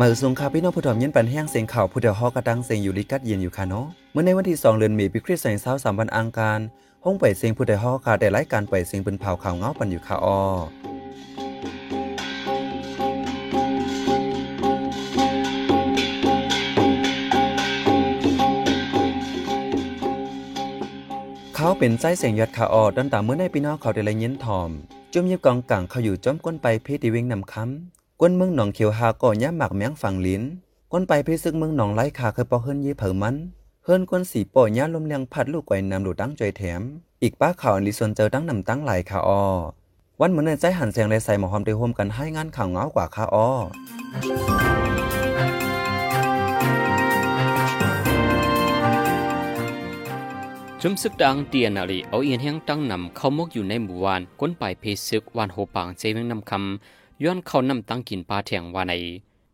มาสูงคาพี่น้องผู้ถมยินปันแห้งเสียงข่าวผู้เดียวฮอกระดังเสียงอยู่ลิกัดเย็นอยู่ค่ะเนาะเมื่อในวันที่2เดือนมีปีคริสต์ศักราช3วันอังคารห้องไปเสียงผู้เดียวฮอค่ะได้รายการไปเสียงเป็นเผาข่าวเงาปันอยู่ค่ะออเขาเป็นใจเสียงยอดขาออดันตามเมื่อในพี่น้องเขาได้ละยินทอมจุ่มยิบกองกังเขาอยู่จอมก้นไปเพดีเวงนำคำ ก้นเมืองหนองเขียวหาก่อย่าหมักแมงฝั่งลิ้นก้นไปเพซึกเมืองหนองไร้ขาเคยปอเฮิรนยี่เผอมันเฮิรนก้นสีป่อย่าลมเลียงพัดลูกไก่นำหลูดั้งจอยแถม อีกป้าข่าวอันลิส่วนเจอตั้งนำตั้งหลายขาออวันเหมือนในใจหันแสงเลยใส่หมอหอมได้โฮมกันให้งานข่าวเงากว่าขาออจุมซึกดังเตียนาลีเอาเอียนแห้งตั้งนำเข้ามกอยู่ในหมู่วานก้นไปเพซึกวานโหปางเจเวงนำคำ ย้อนเข้านำตั้งกินปลาแถงวาใน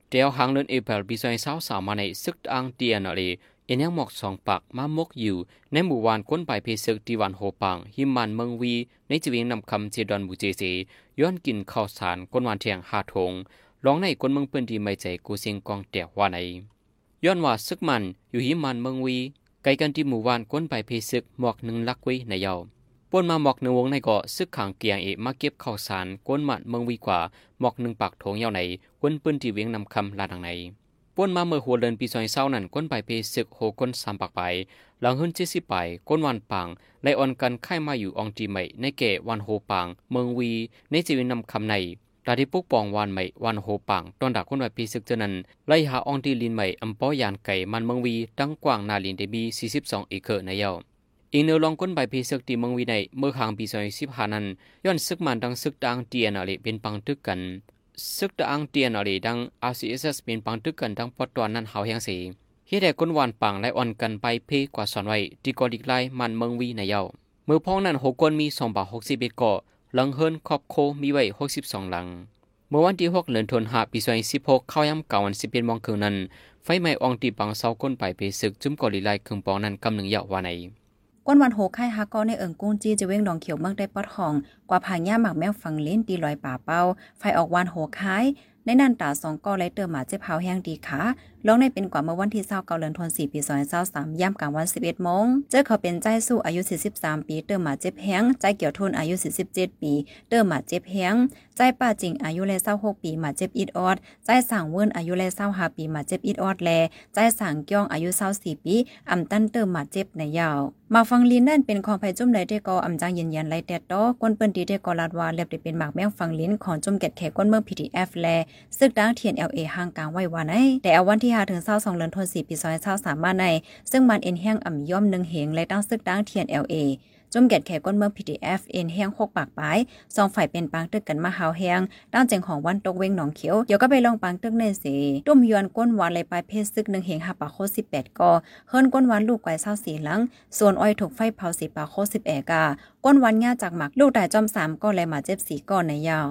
เดียวหางเดินเอเปลปีซอยสาวสาวมาในซึกดังเตียนาลีเอียนแห้งหมอกสองปากมามกอยู่ ในหมู่วานก้นไปเพซึกที่วานโหปางหิมันเมืองวี ในจีเวงนำคำเจดอนบูเจเซย้อนกินข้าวสารก้นวานแถงหาทงร้องในก้นเมืองเปื้นดีไม่ใจกูเสียงกองเตียววาในย้อนว่าซึกมันอยู่หิมันเมืองวี ไกลกันที่หมู่บ้านก้นไปเพซึกหมอกหนึ่งลักไว้ในเยา ป่นมาหมอกหนึ่งวงในเกาะซึกขังเกียงเอมาเก็บข้าวสารก้นมัดเมืองวีกว่าหมอกหนึ่งปากโถงเยาในก้นปืนที่เวียงนำคำลาดังในป่นมาเมื่อหัวเดินปีซอยเศร้านั้นก้นไปเพซึกโหก้นสามปากไปหลังหุ่นเจสิไปก้นวันปังไลออนกันไข่มาอยู่องจีใหม่ในเกวันโหปังเมืองวีในจีวินนำคำในตาที่ปุกปองวานใหม่วันโหปังตอนดักคนไว้ปีศึกเจนันไล่หาอองตีลินใหม่อำป้อยานไก่มันเมืองวีตั้งกว้างนาลินเดบี42เอเคอร์ในเย้า อีกเนอลองก้นใบปีศึกตีเมืองวีในเมื่อคางปีซอยสิบหานั้นย้อนซึกมันดังซึกดังเตียนอะไรเป็นปังตึกกันซึกดังเตียนอะไรดัง RCSS เอสเป็นปังตึกกันดังปอดตอนนั้นเฮาแหงสีเฮ็ดให้ก้นวานปังและอ่อนกันไปเพกว่าสอนไว้ที่กอดิกไลมันเมืองวีในเยาเมื่อพ้องนั้นหกคนมี2บาท61เอ็ดกาะหลังเฮิรนครอบโคมีไว้62หลัง เมื่อวันที่6เดือนธันวาคมปี2016เข้ายามเก่าวัน11โมงครึ่งคืนนั้นไฟไหม้อองตีปังเสาก้นไปไปศึกจุ่มกอลีไลครื่องปองนั้นกำหนึ่งยาวว่าใน ก้นวันโหค่ายฮักก็ในเอิงกุ้งจี้จะเว้งดองเขียวเมืองได้ปอดห้อง กว่าผางย่าหมักแมวฝังเล่นตีลอยป่าเป้า ไฟออกวันโหค่าย ในนันตาสองก็ไลเติมหมาเจ็บเผาแห้งดีขา ลงในเป็นกว่าเมื่อวันที่เศร้าเกาเลือนทนสี่ปีซอยเศร้าสามย่ำกลางวันสิบเอ็ดโมงเจอเขาเป็นใจสู้อายุสี่สิบสามปี เติมหมาเจ็บแห้งใจเกี่ยวทุนอายุสี่สิบเจ็ดปี เติมหมาเจ็บแห้งใจป้าจริงอายุเลเศร้าหกปีหมาเจ็บอิดออดใจสั่งเวินอายุเลเศร้าห้าปีหมาเจ็บอิดออดแลใจสั่งก้องอายุเศร้าสี่ปีอ่ำตั้นเติมหมาเจ็บในยาว มาฟังลีนนั่นเป็นของไผจุ่มไรเดกออำจางเยืนยันไรแต่ตอกวนเปิ้นดีเดกอลาดวาเล็บได้เป็นหมากแมงฟังลินของจุ่มเก็ดแขกก้นเมือง PTF แลซึกดังเทียน LA ห่างกลางไว้ว่าในแต่เอาวันที่5ถึง22เดือนธันวาคมปี2023มาใน ซึ่งมันเอ็นแห้งอ่ำย่อมหนึ่งเหงและตั้งซึกดังเทียน LA จมแกดแขกก้นเมือง PTF เอ็นแห้งหกปากปลายสองฝ่ายเป็นปางตึกกันมาหาวแห้งด้านเจงของวันตกเวงหนองเขียวเดี๋ยวก็ไปลองปางตึกในสีตุ้มยวนก้นหวานเลยปลายเพศซึกหนึ่งเหงหับปากโคสิบแปดกอเฮิรนก้นหวานลูกไก่เศร้าสีหลัง ส่วนอ้อยถูกไฟเผาสีปากโคสิบแอกาก้นหวานง่าจากหมักลูกแต่จอมสามก็เลยมาเจ็บสีก้อนในยาว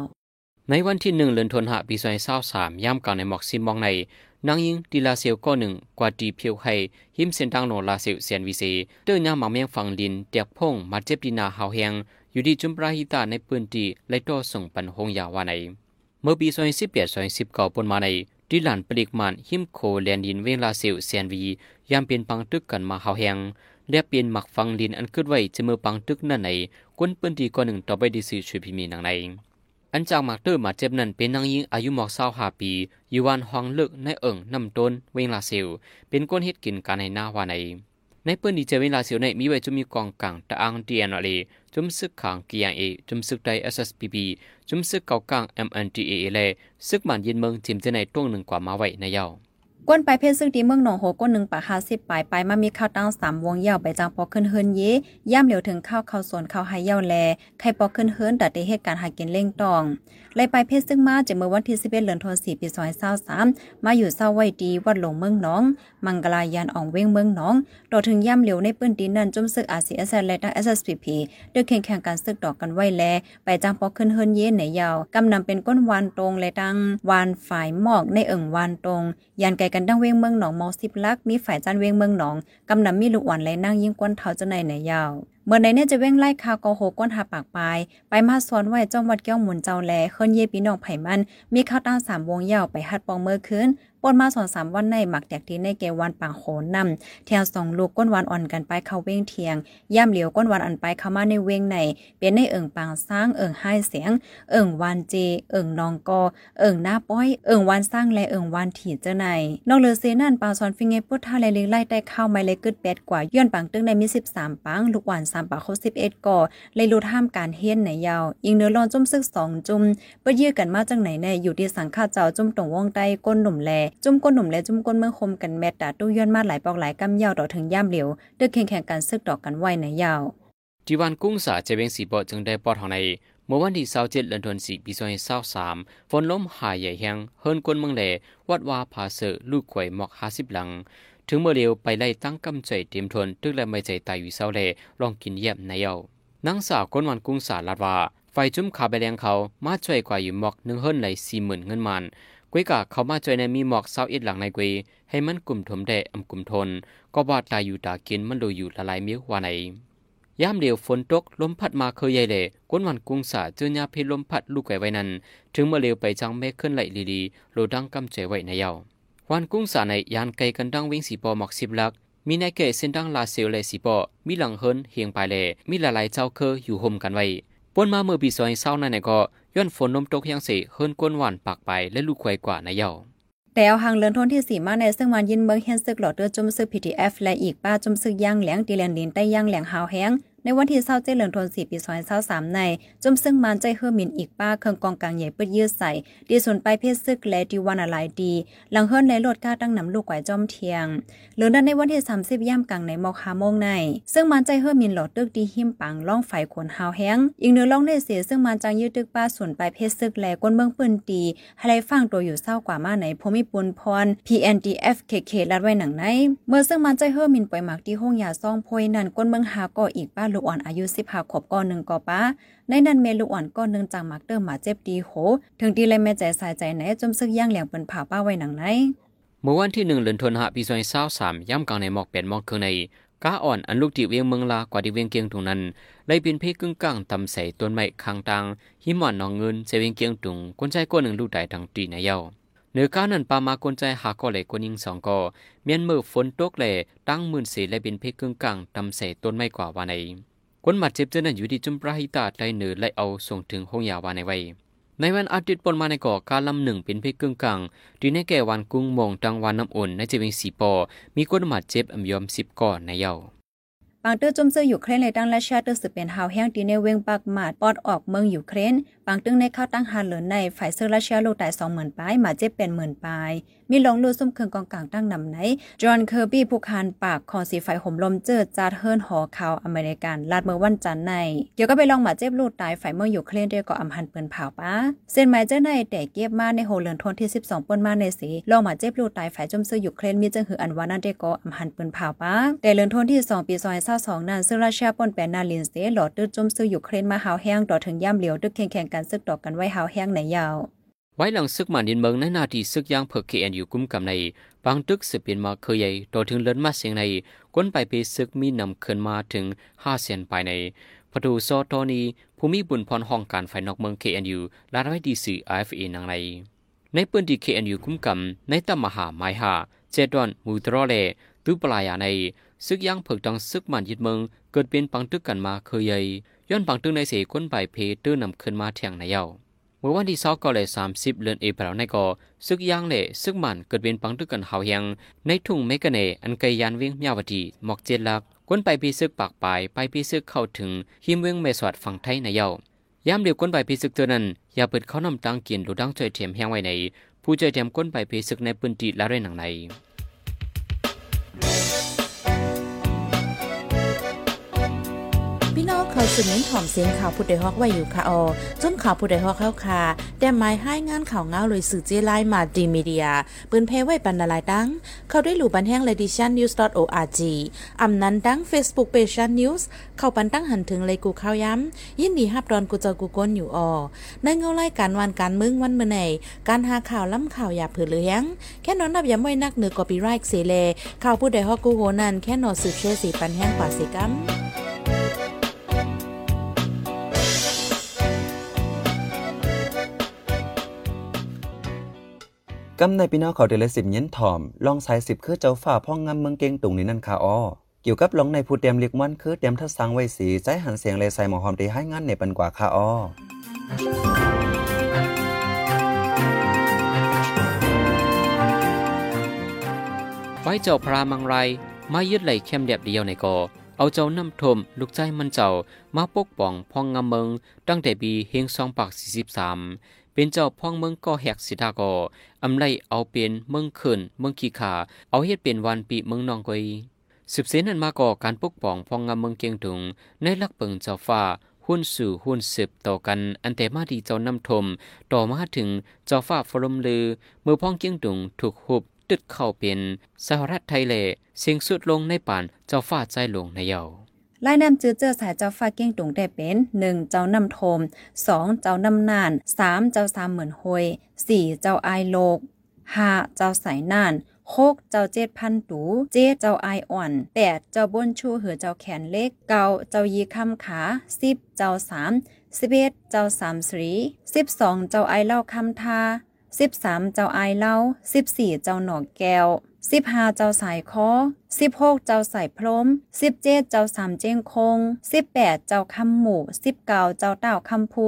ในวันที่หนึ่งเดือนธันวาคมปี2023ย่ำกลาในหมอกซิมมองใน นางยิงดีลาเซียวก็หนึ่งกว่าดีเพียวไข่หิมเส้นทางโนลาเซียวเซียนวิเซเดินยามหมาเมียงฝั่งลินเตียกพงมาเจ็บดีนาหาวแหงอยู่ที่จุมปราฮิตาในพื้นที่ไลโตส่งปันหงยาวาในเมื่อปี2018 2019ปนมาในดิลันปลิกมันหิมโคแลนดินเวงลาเซียวเซียนวียามเป็นปังตึกกันมาหาวแหงและเปลี่ยนหมักฟังลินอันขึ้นไว้จะเมื่อปังตึกนั่นในก้นปืนที่ก็หนึ่งต่อไปดีสื่อช่วยพิมีนางใน อันจากหมากเตอร์มาเจ็บนั้นเป็นนางยิงอายุหมอกเศร้าหาปียูวันห้องเลิกในเอิงนำต้นเวงลาเซลเป็นก้นเฮ็ดกินการในหน้าวาในในเปืนดีเจเวงลาเซลในมีไว้จุมีกองกลางตะอังดีเอ็นเลจุมซึกขางกียงเอจุมซึกไดเอสเอสพีบีจุมซึกเกากลางเอ็มเอ็นดีเอเละซึกมันยินเมืองจิมเจในต้วงหนึ่งกว่ามาไว้ในเย้า ก้นไปเพศซึ่งดีเมืองหนองโหก้นหนึ่งปากห้าสิบปลายไปมามีข้าวตั้งสามวงเย่าไปจางปอขึ้นเฮินเย่ย่ำเหลียวถึงข้าวข้าวสวนข้าวไฮเย่าแลไข่ปอขึ้นเฮินแต่ได้เหตุการณ์หากินเล่งตองเลยไปเพศซึ่งมาจากเมื่อวันที่สิบเอ็ดเดือนธันวาคมปีสองพันสามมาอยู่เศร้าไว้ดีวัดหลวงเมืองหนอง มังกลายันอ่องเว้งเมืองหนองต่อถึงย่ำเหลียวในปื้นดีนั่นจุ่มซึกอาซีเอสและตั้งเอสเอสพีพีด้วยแข่งแข่งการซึกดอกกันไว้แลไปจางปอขึ้นเฮินเย่ในยาวกำนำเป็นก้นวานตรงและตั้งวานฝ่ายหมอกในเอิ่งวานตรงยันไกกันดังเวียงเมืองหนองมอสิบลัก มีฝ่ายจันเวียงเมืองหนองกำนำมีลูกอ่อนแลนั่งยิ่งกวนเท้าเจ้าในในยาวเมื่อในเนี่ยจะเว้งไล่คาวกอโหก้นหาปากปลาย ไปมาสวนไว้จ้องวัดเกี้ยวหมุนเจ้าแลเคินเย่พี่น้องไผ่มัน มีข้าวตั้งสามวงยาวไปฮัดปองเมื่อคืนปนมาสองสามวันในหมักแดกที่ในเกวันปางโขนนำเทียงสองลูกก้นวันอ่อนกันไปเข้าเว้งเทียง ย่ำเหลียวก้นวันอันไปเข้ามาในเว้งใน เป็นในเอิ่งปางสร้างเอิ่งให้เสียง เอิ่งวันเจ เอิ่งนองกอ เอิ่งหน้าป้อย เอิ่งวันสร้างและเอิ่งวันถี่เจ้าใน นอกเลือเซนั่นปางซอนฟิงเงพุทธาเลเลิงไล่ได้เข้าไม่เลยกึดแปดกว่าย้อนปังตึงในมี13ปังลูกหวาน3ปากเขา11ก่อเลยลดห้ามการเฮียนในยาวยิงเนื้อรอนจุ่มซึก2จุ่มเปิ้ยื้อกันมาจังไหนในอยู่ที่สังฆาเจ้าจุ่มตรงว่องใต้ก้นหนุ่มแลจุ่มก้นหนุ่มและจุ่มก้นเมืองคมกันแมตตาตู้ย้อนมาหลายปอกหลายกำยาวต่อถึงย่ามเหลียวเดึกแข่งแข่งกันซึกดอกกันไหว้ในยาวจีวันกุ้งสาเจเวงสีปอจึงได้ปอดของในเมื่อวันที่เสาเจ็ดเดือนธันวาคมปีสองพันเศร้าสามฝนล้มหายใหญ่แห้งเฮิรนกวนเมืองแหลวัดวาผาเสือลูกขวยหมอกห้าสิบหลัง ถึงเมื่อเร็วไปไล่ตั้งกำใจเตรียมทนตึกและไม่ใจตายอยู่เศร้าแหลลองกินเยี่ยมในเยานังสาวก้นวันกุ้งสาลาดว่าไฟจุ้มขาไปแรงเขามาช่วยกว่าอยู่หมอกหนึ่งเฮิรนไหลสี่หมื่นเงินมันกุ้ยกะเขามาช่วยในมีหมอกเศร้าอิดหลังในกุยให้มันกลุ่มถมแดอำกลุ่มทน ก็บาดตายอยู่ตากินมันดูอยู่ละลายมิ้วว่าไหนยามเดียวฝนตกลมพัดมาเคยใหญ่เลยก้นวันกุ้งสาเจอยาเพลมพัดลูกไก่ไว้นั้น ถึงเมื่อเร็วไปจังเมฆขึ้นไหลลีๆโลดังกำใจไว้ในเยา วันกุ้งสาในยานไกลกันดังวิ่งสีปอหมอกสิบลัก มีนายเกศเส้นดังลาเซลเลยสีปอมีหลังเฮินเฮียงไปเลยมีหลายๆเจ้าเคออยู่ห่มกันไว้ปนมาเมื่อปีซอยเศร้านั่นก็ย้อนฝนลมตกยังเสเฮินก้นหวานปากไปและลูกควายกว่าในเยาแต่เอาหางเลินทนที่สีมาในซึ่งมันยินเมืองเฮนซึกหลอดเดือจุมซึก PTF และอีกป้าจุมซึกย่างแหลงดีแลนดินใต้ย่างแหลงหาวแห้ง ในวันที่เศร้าเจริญทนสี่ปีซอยเศร้าสามในจมซึ่งมันใจเฮือมินอีกป้าเครื่องกองกลางใหญ่เปิดยืดใส่ดีส่วนไปเพศซึกและดีวันอะไรดี หลังเฮิร์นในรถก้าตั้งนำลูกไหวจอมเทียงเหลือนั้นในวันที่30ย่ำกลางในมอกฮาโมงใน ซึ่งมันใจเฮือมินหลอดตึกดีหิมปังล่องไฟขนหาวแห้งอีกเนื้อล่องในเสียซึ่งมันจังยืดตึกป้าส่วนไปเพศซึกและก้นเมืองปืนตีให้ไรฟังตัวอยู่เศร้ากว่ามาในพมิปุนพร PNDF KK ลัดไว้หนังใน เมื่อซึ่งมันใจเฮือมินปล่อยหมักที่ห้องยาซ่องพวยนั่นก้นเมืองหาก็อีกป้าลูกอ่อนอายุ10หาขบก้อนหนึ่งก่อป้าในนั้นเมลูกอ่อนก้อนหนึ่งจากมักเติมหมาเจ็บดีโห ถึงดีเลยแม่ใจสายใจไหนจมซึกย่างเหลียงเปิ้นผ่าป้าไว้หนังไหนเมื่อวันที่หนึ่งเดือนธันวาคมปีสองพันเศร้าสามย่ำกลางในหมอกเป็นหมอกเครื่องในก้าอ่อนอันลูกติเวียงเมืองลากว่าที่เวียงเกียงตรงนั้นเลยเป็นเพกึ่งกลางตำใส่ต้นไม้คางตังหิมอนนองเงินเสเวียงเกียงตุงคนใจก้นหนึ่งลูกใดทางตีในเย้า เนือก้านั้นปามากนใจหาก็เลยกนยิงสองกอเมียนมือฝนตกเลยตั้งมื่นสีและเป็นเพกึ่งกลางตำใส่ต้นไม้กว่าว่าในคนบาดเจ็บเจนั้นอยู่ที่จุมปราหิตาได้เหนือและเอาส่งถึงห้องยาวาในไว้ ในวันอาทิตย์ปนมาในก่อการลำหนึ่งเป็นเพกกึ่งกลางดีในแก่วันกุ้งมองตังวันน้ำอุ่นในเจวิงสีปอมีคนบาดเจ็บอัมยอมสิบก่อนในเย้า ปางเตอร์จมเซอร์อยู่เครนในตั้งและชาเตอร์สืบเป็นหาวแห้งตีในเวงปากหมาดปอดออกเมืองอยู่เครนปางตึงในข้าวตั้งหาเหลือในฝ่ายเซอร์ราเชียโลกแต่สองหมื่นปลายหมาเจ็บเป็นหมื่นปลายมีลงลูซุ่มเคืองกองกลางตั้งนำไหนจอห์นเคอร์บี้ผู้คานปากขอสีไฟห่มลมเจิดจาดเฮิร์นหอข่าวอเมริกันลาดเมื่อวันจันทร์ในเดี๋ยวก็ไปลองหมาเจ็บลูกตายฝ่ายเมืองอยู่เครนเดียวก็อำหันเปินเผาป้าเส้นไม้เจ้าในแต่เก็บมาในโฮเลือนทนที่12ปนมาในสีลองมาเจ็บลูกตายฝ่ายจมเซออยู่เครนมีจังหืออันวานันเดก็อำหันเปินเผาป้าแต่เลนทนที่2ปีซอย22นั้นซึ่งราเชียปนแปนนาลินเซหลอดตึดจมซอร์อยู่เครนมาหาวแห้งต่อถึงย่ำเหลียวดึกแข่งๆกันซึกดอกกันไว้หาวแห้งในยาว ไว้หลังซึกมันดินเมืองในนาทีซึกย่างเพิกเคแอนอยู่กุ้มกับในบางตึกสืบเป็นมาเคยใหญ่ต่อถึงเลินมาเสียงในก้นไปเพซึกมีนำเขึ้นมาถึงห้าเซนภายในประตูซอตอนีภูมิบุญพรห้องการไฟนอกเมือง KNU ลาดไว้ดีสื่อ IFA นังในในปืนที่ KNU คุ้มกำในตำมหาไมหาเจดอนมูตรอเลตุปลายาใน ซึกย่างเพิกดังซึกมันยึดเมืองเกิดเป็นปังตึกกันมาเคยใหญ่ย้อนปังตึกในเสก้นไปเพตื้อนำขึ้นมาเทียงในเยาเมื่อวันที่สองก็เลยสามสิบเดือนเอพรในก็ซึกย่างเล่ซึกมันเกิดเป็นปังตึกกันเหาวยังในทุ่งเมกะเนอันไกยานเวียงเมียวดีหมอกเจ็ดลักก้นไปพีซึกปากปลายไปพีซึกเข้าถึงหิมเวียงเมสวัดฝั่งไทยในเยายามเดียวก้นไปพีซึกเท่านั้นอย่าเปิดเขานำตังกินดูดังใจเทียมแห้งไว้ในผู้ใจเทียมก้นไปพีซึกในพื้นที่ละเรนหนังใน สืบเน้นถ่อมเสียงข่าวผู้ใดฮอกไว้อยู่ค่ะออจนข่าวผู้ใดฮอกเข้าค่ะแต่หมายให้งานข่าวเงาเลยสื่อเจไลมาดีมีเดีย ปืนเพไว้ปันนาลายดัง เข้าได้หลู่บันแห้ง ledition news org อำนั้นดัง Facebook page news เข้าปันตั้งหันถึงเลยกูข้าวย้ำยินดีฮับดอนกูเจอกูก้นอยู่ออในเงาไล่การวันการมึงวันเมื่อไหนการหาข่าวล้ำข่าวอย่าเผือเลี้ยงแค่นอนนับย้ำไว้นักเหนือกอปีไรค์เสเลข่าวผู้ใดฮอกกูโหนันแค่นอสืบเชื่อสีปันแห้งกว่าสิกัม กำในพี่น้องเขาเดลสิบเย็นถ่อมลองสายสิบคือเจ้าฝ่าพ่องงำเมืองเก่งตุงนี้นั่นค่ะอ้อเกี่ยวกับลองในผู้เตรียมเรียกมันคือเตรียมทัดสังไว้สีใจหันเสียงเลยใส่หมอหอมตีให้งานในปันกว่าค่ะอ้อไว้เจ้าพระมังไรมายึดไหลเข้มเดียบเดียวในกอเอาเจ้าน้ำทมลูกใจมันเจ้ามาปกป้องพองงามเมืองตั้งแต่ปีเฮงสองปากสี่สิบสาม เป็นเจ้าพองเมืองก็แหกสิทากออำไลเอาเป็นเมืองขึ้นเมืองขี้ขา เอาเฮ็ดเป็นวันปีเมืองนองกอยสืบเสนนั้นมาก่อการปกป้องพองงามเมืองเกียงตุงในลักเปิงเจ้าฟ้าหุ้นสู่หุ้นสืบต่อกันอันแต่มาดีเจ้าน้ำทม ต่อมาถึงเจ้าฟ้าฟรมลือเมื่อพ้องเกียงตุงถูกหุบตึดเข้าเป็นสหรัฐไทยเลเสียงสุดลงในป่านเจ้าฟ้าใจหลวงในเยา ไล่น้ำจื้อเจอสายเจ้าฟ้าเก้งตุงได้เป็น 1. เจ้านำโทม 2. เจ้านำนาน 3. เจ้าสามเหมื่นหวย 4. เจ้าอายโลก 5. เจ้าสายน่านหกเจ้าเจ็ดพันตูเจ็ดเจ้าไออ่อนแปดเจ้าบนชูเหือเจ้าแขนเล็กเก้าเจ้ายีคำขาสิบเจ้าสามสิบเอ็ดเจ้าสามสีสิบสองเจ้าไอเล่าคำทาสิบสามเจ้าไอเล่าสิบสี่เจ้าหนอกแก้ว สิบห้าเจ้าสายคอสิบหกเจ้าสายพรมสิบเจ็ดเจ้าสามเจ้งคงสิบแปดเจ้าคำหมู่สิบเก้าเจ้าเต่าคำพู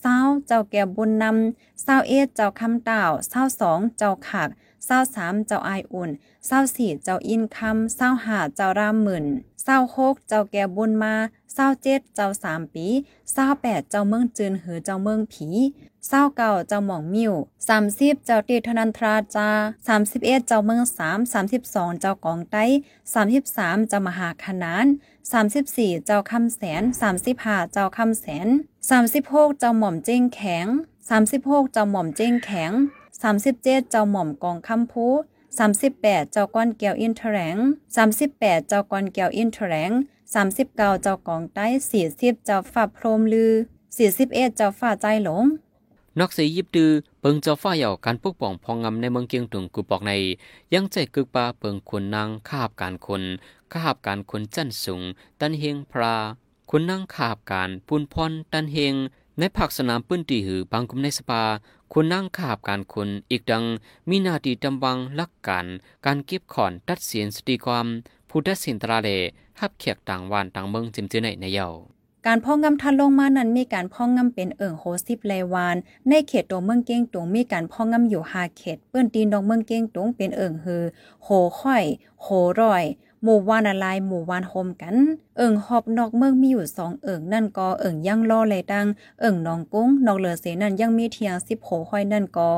เศร้าเจ้าแก่บุญนำเศร้าเอ็ดเจ้าคำเต่าเศร้าสองเจ้าขากเศร้าสามเจ้าไออุ่น เศร้าสี่เจ้าอินคำเศร้าหาเจ้ารามหมื่นเศร้าหกเจ้าแก่บุญมาเศร้าเจ็ดเจ้าสามปีเศร้าแปดเจ้าเมืองจืนหือเจ้าเมืองผีเศร้าเก่าเจ้าหม่องมิวสามสิบเจ้าเตีธนันทราจาสามสิบเอ็ดเจ้าเมืองสามสามสิบสองเจ้ากองไต้สามสิบสามเจ้ามหาขนานสามสิบสี่เจ้าคำแสนสามสิบห้าเจ้าคำแสนสามสิบหกเจ้าหม่อมเจ้งแข็งสามสิบหกเจ้าหม่อมเจ้งแข็งสามสิบเจ็ดเจ้าหม่อมกองคำพู 38 เจ้าก้อนแก้วอินเทอร์แรง38 เจ้าก้อนแก้วอินเทอร์แรง39 เจ้ากองใต้40 เจ้าฝ่าพรมลือ 41 เจ้าฝ่าใจหลงนอกสียิบดือเปิงเจ้าฟ้าเหย่าการปกป้องพองงำในเมืองเกียงตุงกูปอกใน ยังใจกึกปาเปิงคนนางข้าบการคนข้าบการคนจั้นสูง ตันเฮงพราคุณนางขาบการปุนพรตันเฮงในภาคสนามปื้นตีหือบางกุมในสปา คุณนั่งขาบการคนอีกดังมีนาทีจำวังลักการการเก็บขอนตัดเสียนสติความผู้ตัดสินตราเลฮับเขียกต่างวานต่างเมืองจิมจือในในเยาการพ่องงำทันลงมานั้นมีการพ่องงำเป็นเอิงโฮสิบไลวาน ในเขตตัวเมืองเก้งตุงมีการพ่องงำอยู่หาเขตเปื้นตีนดองเมืองเก้งตุงเป็นเอิงฮือโหค่อย โหร่อย หมู่วานอะไรหมู่วานโฮมกัน เอิงหอบนอกเมืองมีอยู่สองเอิงนั่นก็เอิงย่างล่อเลยดัง เอิงนองกุ้งนอกเหลือเสนั่นยังมีเทียงสิบโหค่อยนั่นก็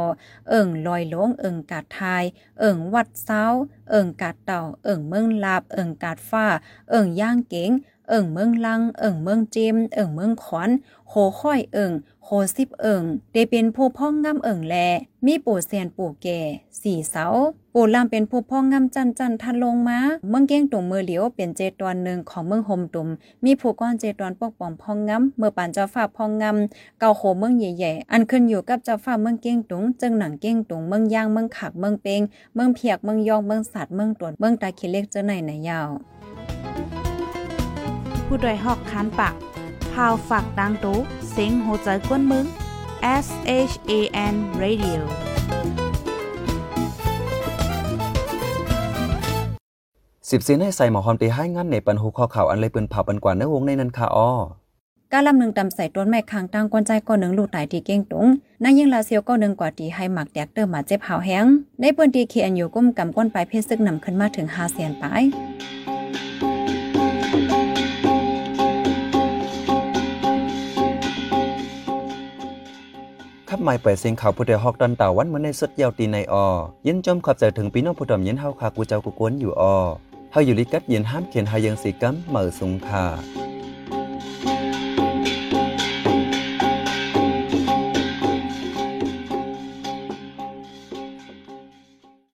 เอิงลอยหลงเอิงกาดทาย เอิงวัดเซ้า เอิงกาดเต่า เอิงเมืองลาบ เอิงกาดฟ้า เอิงย่างเก๋ง เอิ่งเมืองลัง เอิ่งเมืองจิมเอิ่งเมืองขวัญโหค่อยเอิ่งโหสิบเอิ่งได้เป็นผู้พ่องงำเอิ่งแล มีปู่เซียนปู่แก่สี่เสา ปู่ลำเป็นผู้พ่องงำจันจันทันลงมา เมืองเก้งตุ่มมือเหลียวเป็นเจตวนหนึ่งของเมืองโฮมตุ่มมีผู้ก้อนเจตวนปกป้องพ่องงำเมื่อปานเจ้าฟ้าพ่องงำเก่าโหเมืองใหญ่ๆ อันขึ้นอยู่กับเจ้าฟ้าเมืองเก้งตุงจึงหนังเก้งตุงเมืองย่างเมืองขักเมืองเปงเมืองเพียกเมืองยองเมืองสัตว์เมืองตวนเมืองตาคิเล็กเจ้าไหนไหนยาว ผู้ดยหอกคันปากพาวฝากดังตู้เซ็งโหใจกวนมึง S H A N Radio สิบสีในใส่หมอหอมตีให้งานในปันหูคอข่าวอันเลยปืนเผาปันกว่าเนื้อวงในนั้นค่ะอ้อกาลำหนึ่งตำใส่ต้นไม้คางตั้งกวนใจก้อนหนึ่งลูกตายที่เก้งตุงนายยิ่งลาเซียวก็หนึ่งกว่าตีให้หมักแดกเติมมาเจ็บหาวแห้งในปืนตีเคียนอยู่ก้มกำก้นไปเพชรซึกนำขึ้นมาถึงห้าแสนป มายไม่เปิดเสียงข่าวผู้ใดฮอกดอนตาวันเหมือนในสุดยาวตีในออยินจมขับใจถึงปีน้องผู้ดอมยินเฮาคากูเจ้ากูกวนอยู่ออเฮาอยู่ลิกัดยินห้ามเขียนหายังสีกัมเหมือสุงคา